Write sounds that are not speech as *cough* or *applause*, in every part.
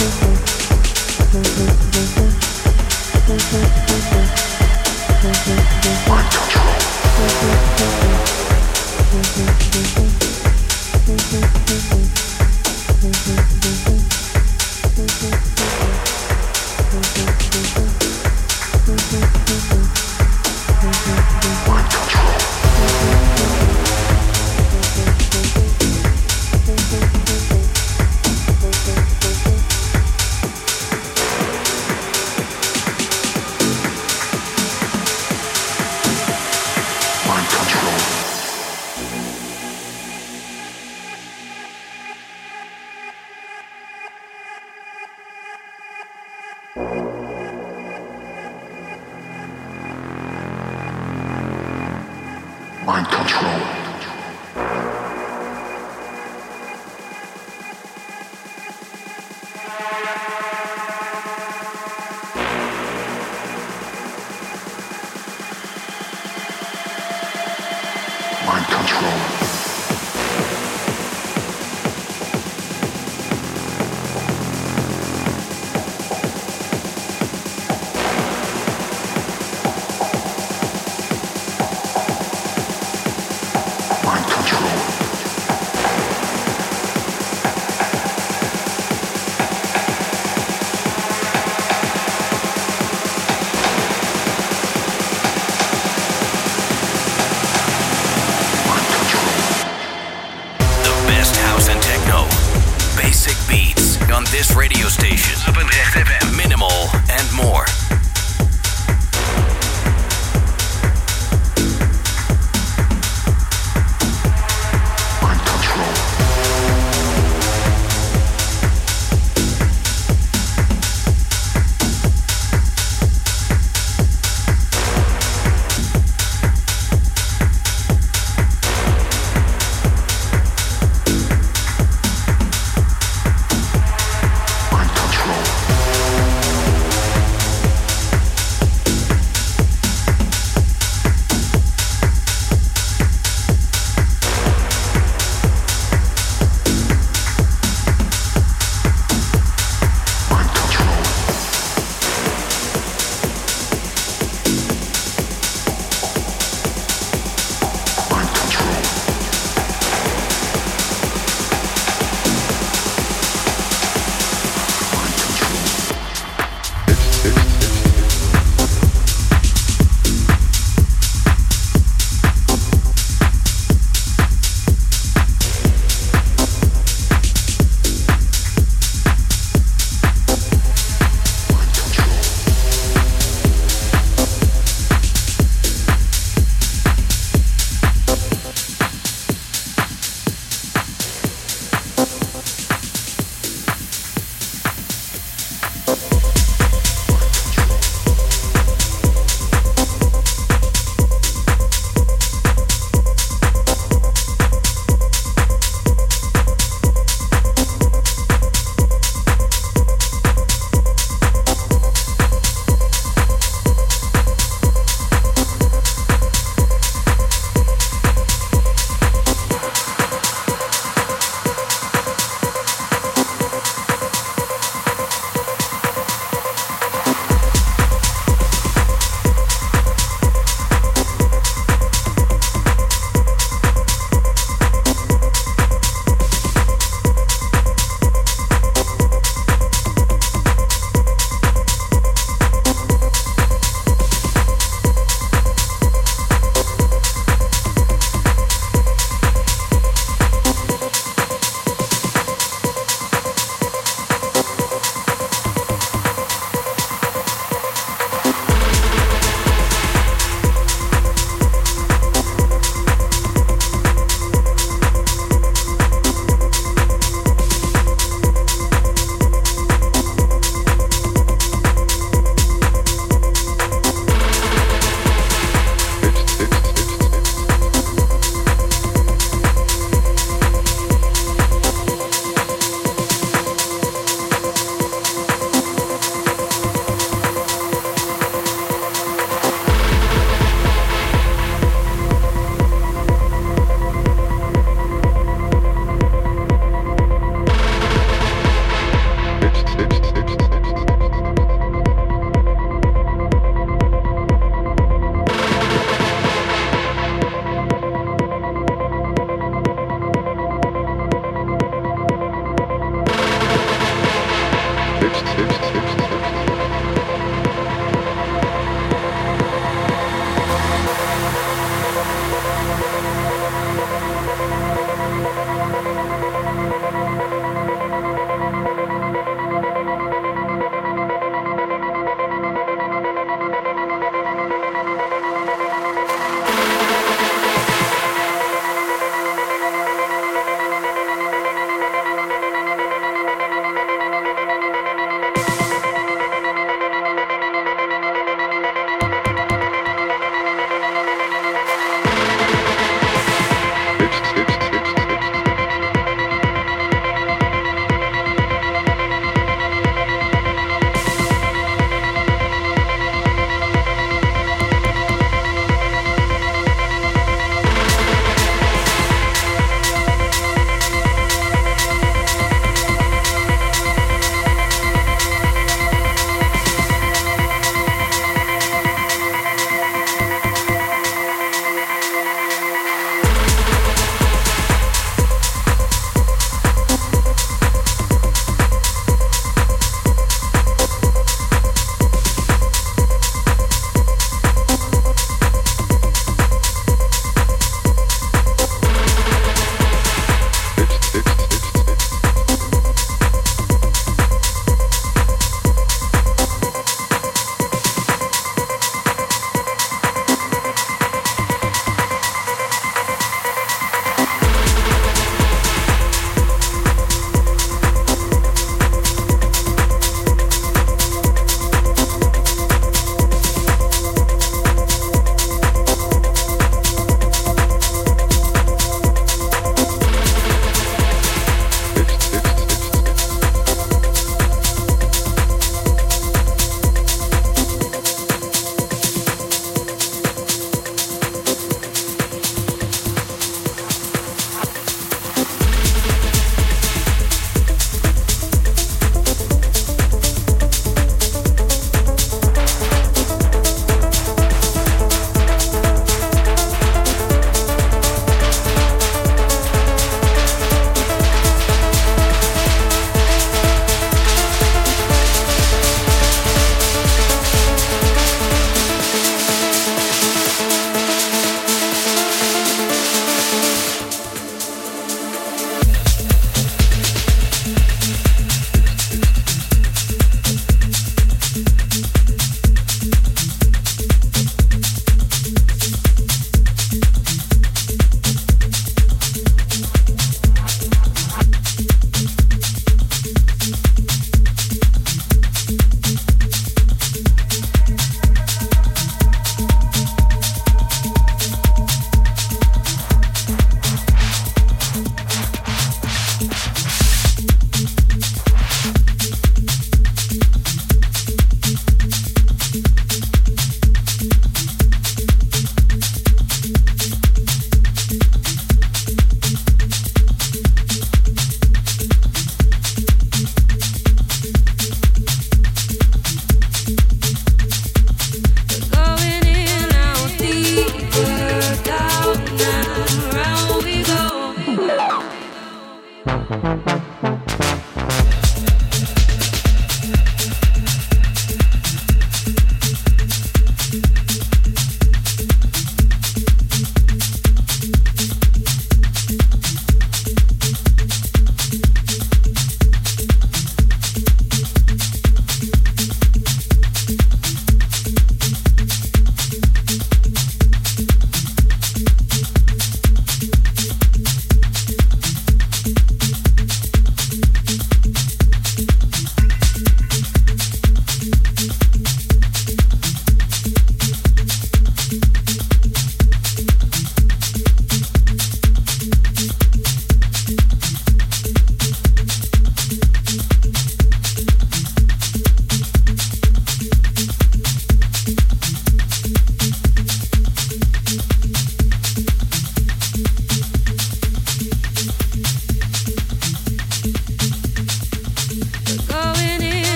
Thank you. station. Up and FM. Minimal and more.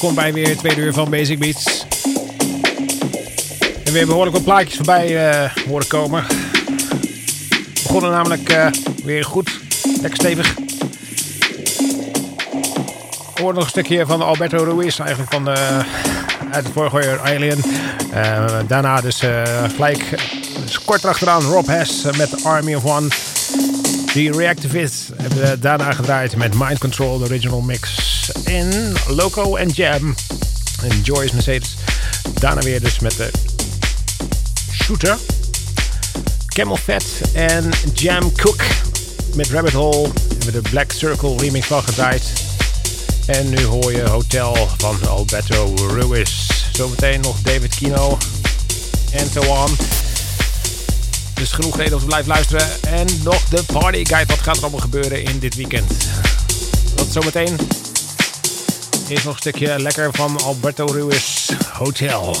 Welkom bij weer tweede uur van Basic Beats. En weer behoorlijk wat plaatjes voorbij uh, horen komen. We begonnen namelijk uh, weer goed, lekker stevig. We hoorden nog een stukje van Alberto Ruiz, eigenlijk van uh, uit het vorige uur Alien. daarna dus gelijk dus kort achteraan Rob Hess met Army of One. The Reactivists hebben daarna gedraaid met Mind Control, de original mix in Loco en Jam. En Joyce Mercedes. Daarna weer dus met de Shooter. Camel Fat en Jam Cook met Rabbit Hole. We de Black Circle remix van. En nu hoor je Hotel van Alberto Ruiz. Zometeen nog David Kino en so on. Dus genoeg reden om te blijven luisteren. En nog de party guide. Wat gaat er allemaal gebeuren in dit weekend? Dat zometeen. Eerst nog een stukje lekker van Alberto Ruiz Hotel.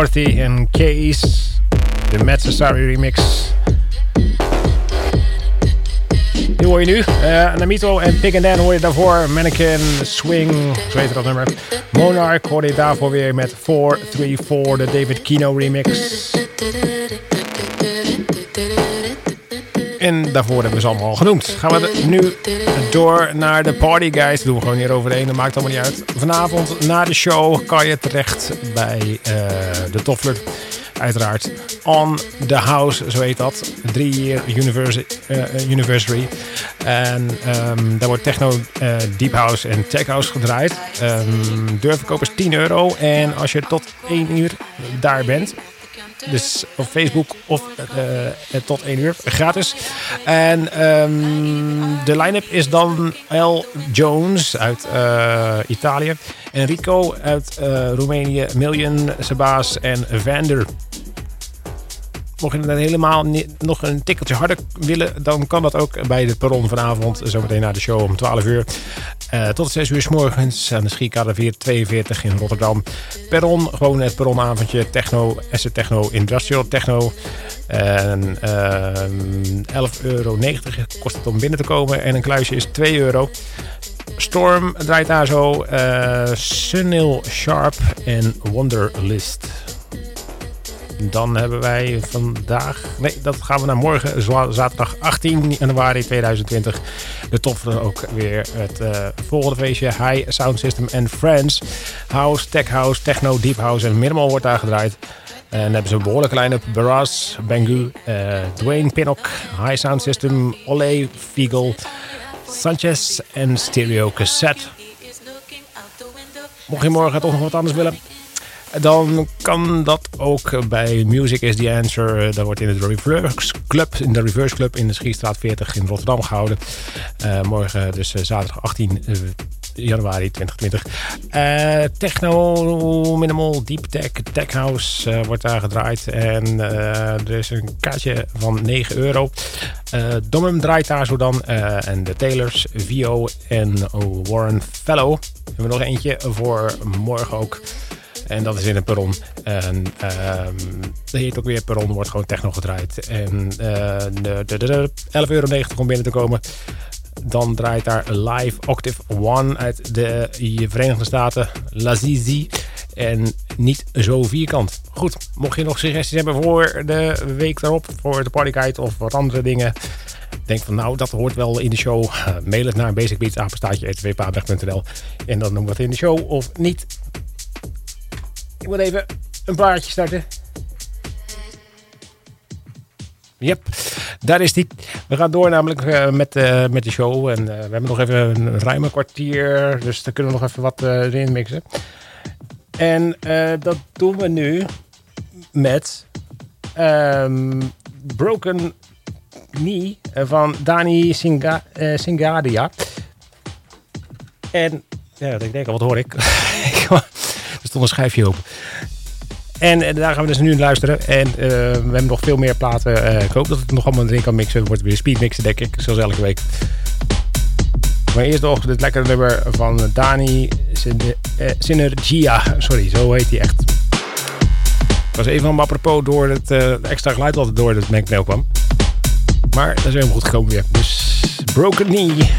Dorothy en Case. De Sorry remix. Die hoor je nu. Uh, Namito en Pig and Dan hoor je daarvoor. Mannequin, Swing, zo heet dat nummer. Monarch hoor je daarvoor weer met 434, de David Kino remix. En daarvoor hebben we ze allemaal al genoemd. Gaan we nu door naar de Party Guys. Dat doen we gewoon hier overheen. Dat maakt allemaal niet uit. Vanavond na de show kan je terecht bij uh, de Toffler. Uiteraard. On the House, zo heet dat. Drie year uh, anniversary. En um, daar wordt techno, deep house en tech house gedraaid. Um, deurverkoop is 10 euro. En als je tot 1 uur daar bent, dus op Facebook of uh, tot 1 uur. Gratis. En um, de line-up is dan L. Jones uit uh, Italië. Enrico uit uh, Roemenië. Million, Sebas en Vander Mocht je helemaal nog een tikkeltje harder willen, dan kan dat ook bij de perron vanavond. Zometeen na de show om 12 uur. Uh, tot 6 uur s morgens aan de Schiekade 442 in Rotterdam. Perron, gewoon het perronavondje. Techno, asset techno, industrial techno. En uh, ehm, 11,90 euro kost het om binnen te komen. En een kluisje is 2 euro. Storm draait daar zo. Uh, Sunil Sharp en Wonderlist. Dan hebben wij vandaag, nee, dat gaan we naar morgen, zaterdag 18 januari 2020. De toffe ook weer het uh, volgende feestje. High Sound System and Friends. House, Tech House, Techno, Deep House en Minimal wordt daar gedraaid. En dan hebben ze een behoorlijke line-up. Baraz, Bangu, uh, Dwayne Pinnock, High Sound System, Ole, Fiegel, Sanchez en Stereo Cassette. Mocht je morgen toch nog wat anders willen, dan kan dat ook bij Music is the Answer. Dat wordt in de Reverse Club, in de Reverse Club in de Schiestraat 40 in Rotterdam gehouden. Uh, morgen dus uh, zaterdag 18 uh, januari 2020. Uh, techno, minimal, deep tech, tech house wordt daar gedraaid. En er is een kaartje van 9 euro. Domum draait daar zo dan. en de Taylors, Vio en Warren Fellow. We hebben nog eentje voor morgen ook. En dat is in een perron. En uh, dat heet ook weer perron, wordt gewoon techno gedraaid. En uh, de, de, de, 11,90 euro om binnen te komen. Dan draait daar live Octave One uit de Verenigde Staten, Lazizi. En niet zo vierkant. Goed, mocht je nog suggesties hebben voor de week daarop, voor de partyguide of wat andere dingen. Denk van nou, dat hoort wel in de show. Mail het naar basicbeats.nl en dan doen we het in de show of niet. Moet even een plaatje starten. Yep. Daar is die. We gaan door namelijk uh, met, uh, met de show. En uh, we hebben nog even een ruime kwartier. Dus dan kunnen we nog even wat erin mixen. En dat doen we nu met um, Broken Knee van Dani Singa, Singadia. En ja, ik denk al, wat hoor ik? *laughs* stond een schijfje op. En uh, daar gaan we dus nu luisteren. En uh, we hebben nog veel meer platen. Uh, ik hoop dat het nog allemaal erin kan mixen. Het wordt weer speedmixen, denk ik. Zoals elke week. Maar eerst nog dit lekkere nummer van Dani Synergia. Sorry, zo heet hij echt. Ik was even van apropos door het extra geluid wat door het mengpaneel kwam. Maar dat is helemaal goed gekomen weer. Dus Broken Knee.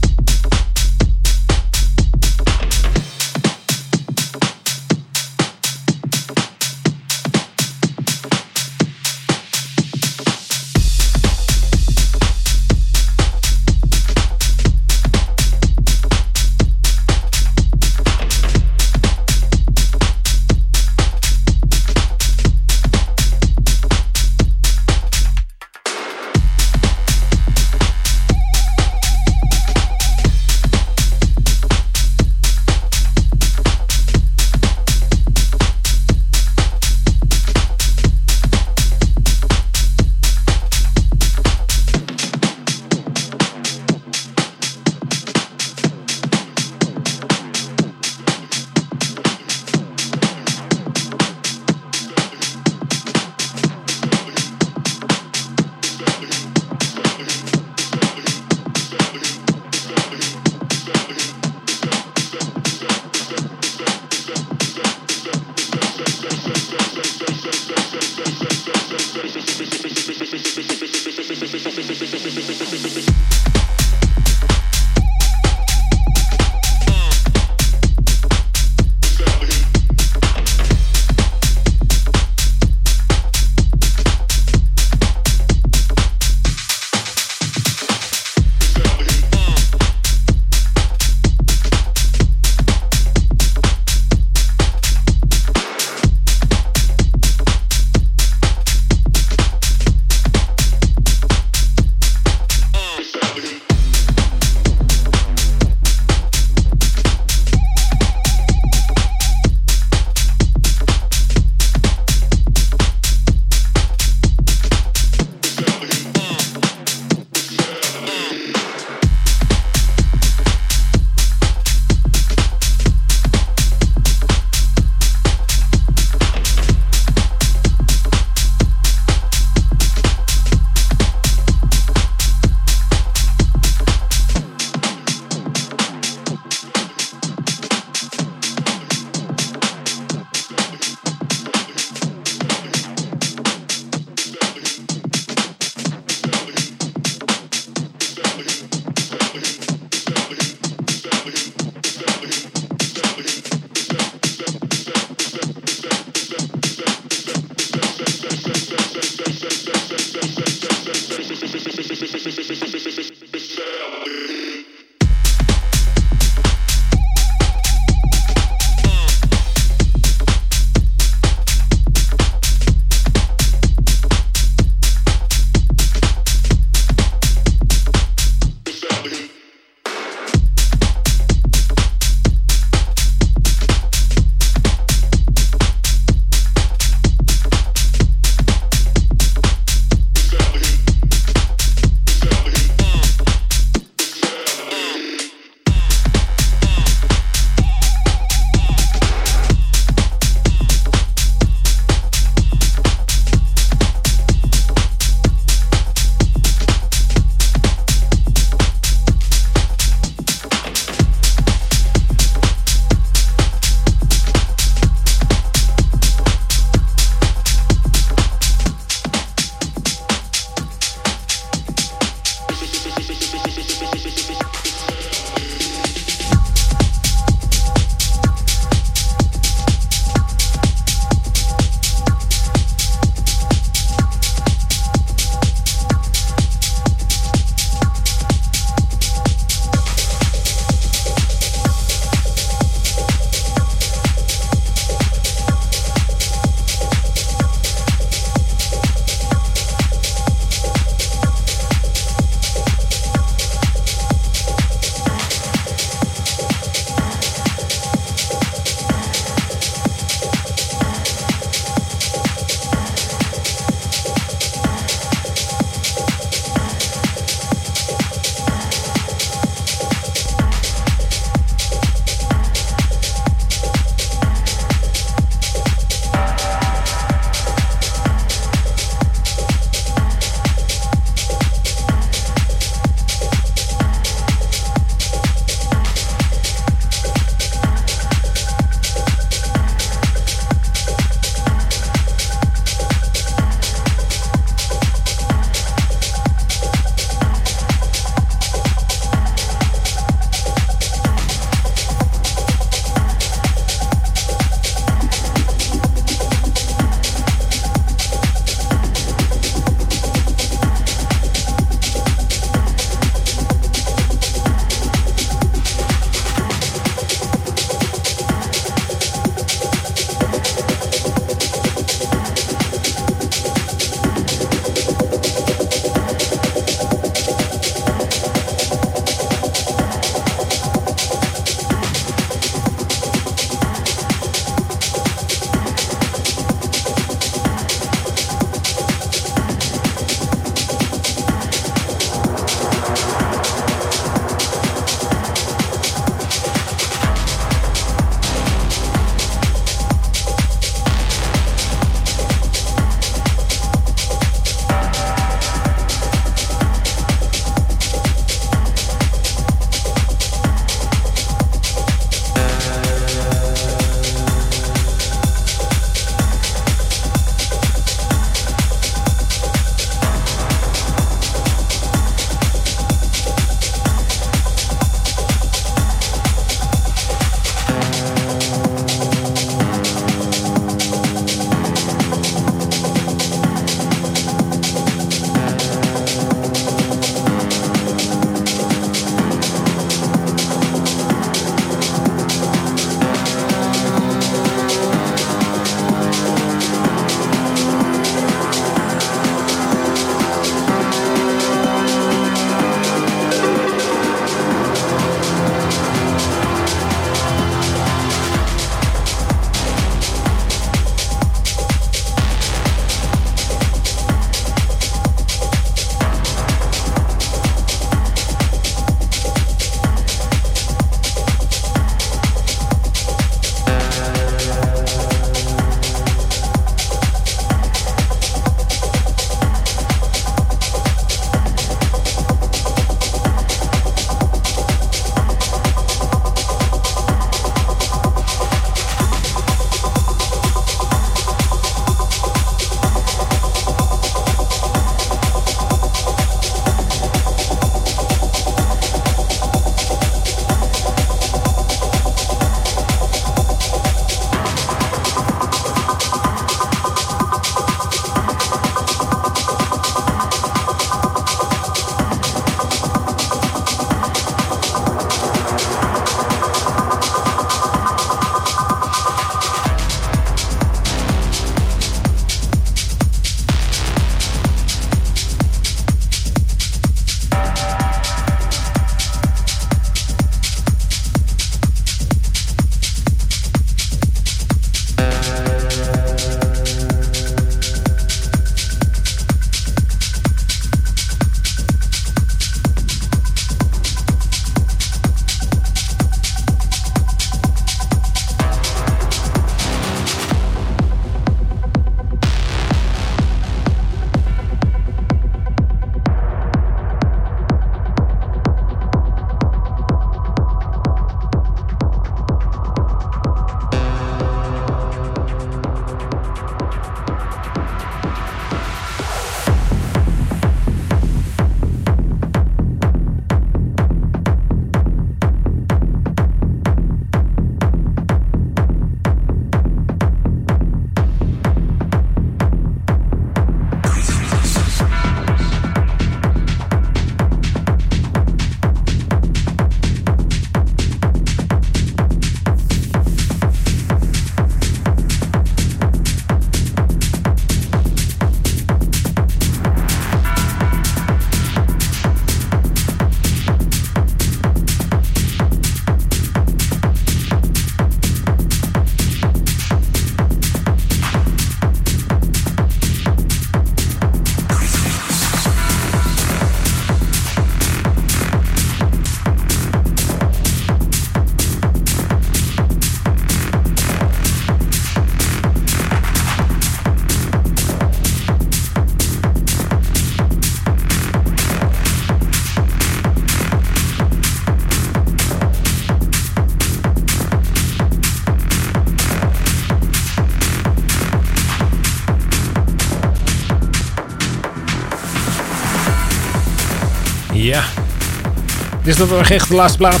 Dit is nog echt de laatste plaat.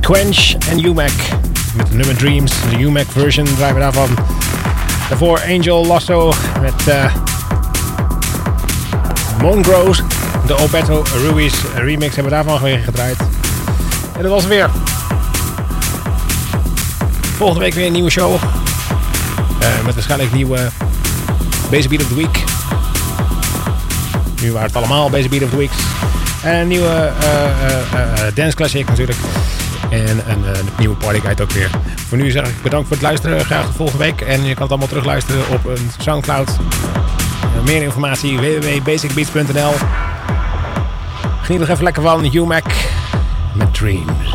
Quench en UMAC met de nummer Dreams. De UMAC version draaien we daarvan. Daarvoor Angel Lasso met uh, Mongrose. De Alberto Ruiz remix hebben we daarvan weer gedraaid. En dat was het weer. Volgende week weer een nieuwe show. Uh, met waarschijnlijk nieuwe Basic Beat of the Week. Nu waren het allemaal Basic Beat of the Weeks. En een nieuwe uh, dance classic natuurlijk. En een, nieuwe party guide ook weer. Voor nu zeg ik bedankt voor het luisteren. Graag de volgende week. En je kan het allemaal terugluisteren op een Soundcloud. meer informatie www.basicbeats.nl Geniet nog even lekker van UMAC met Dreams.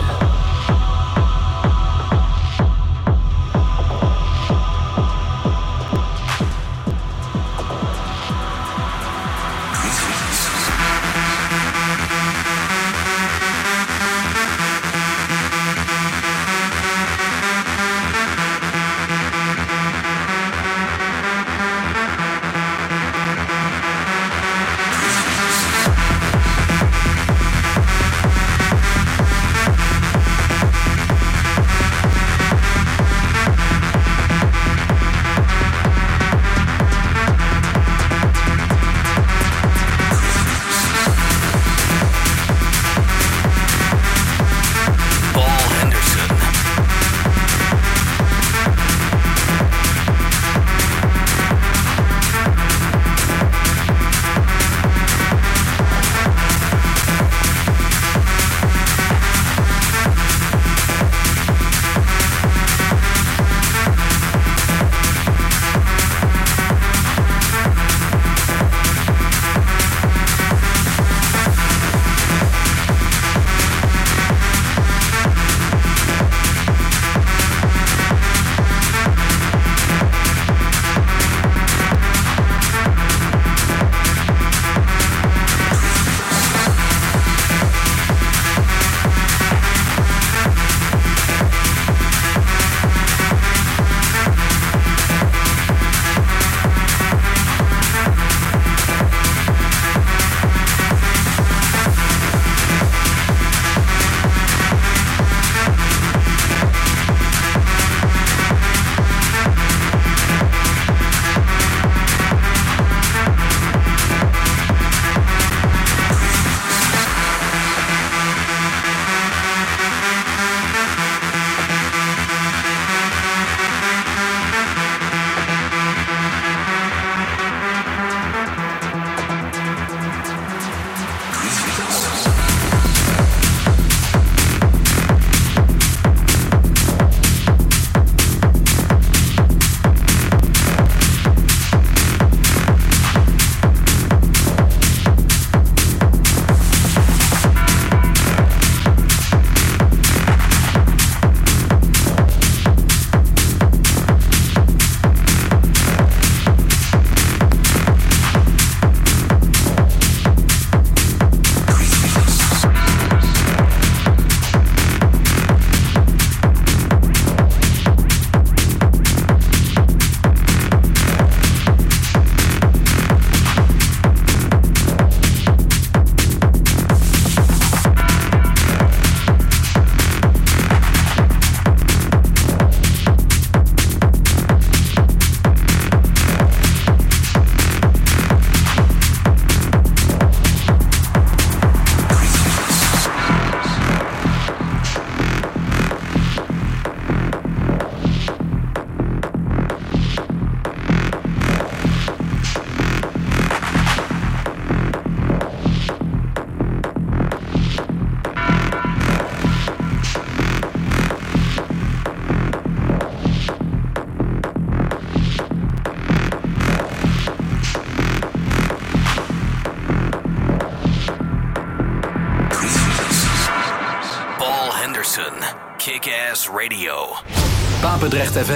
Podcast FM.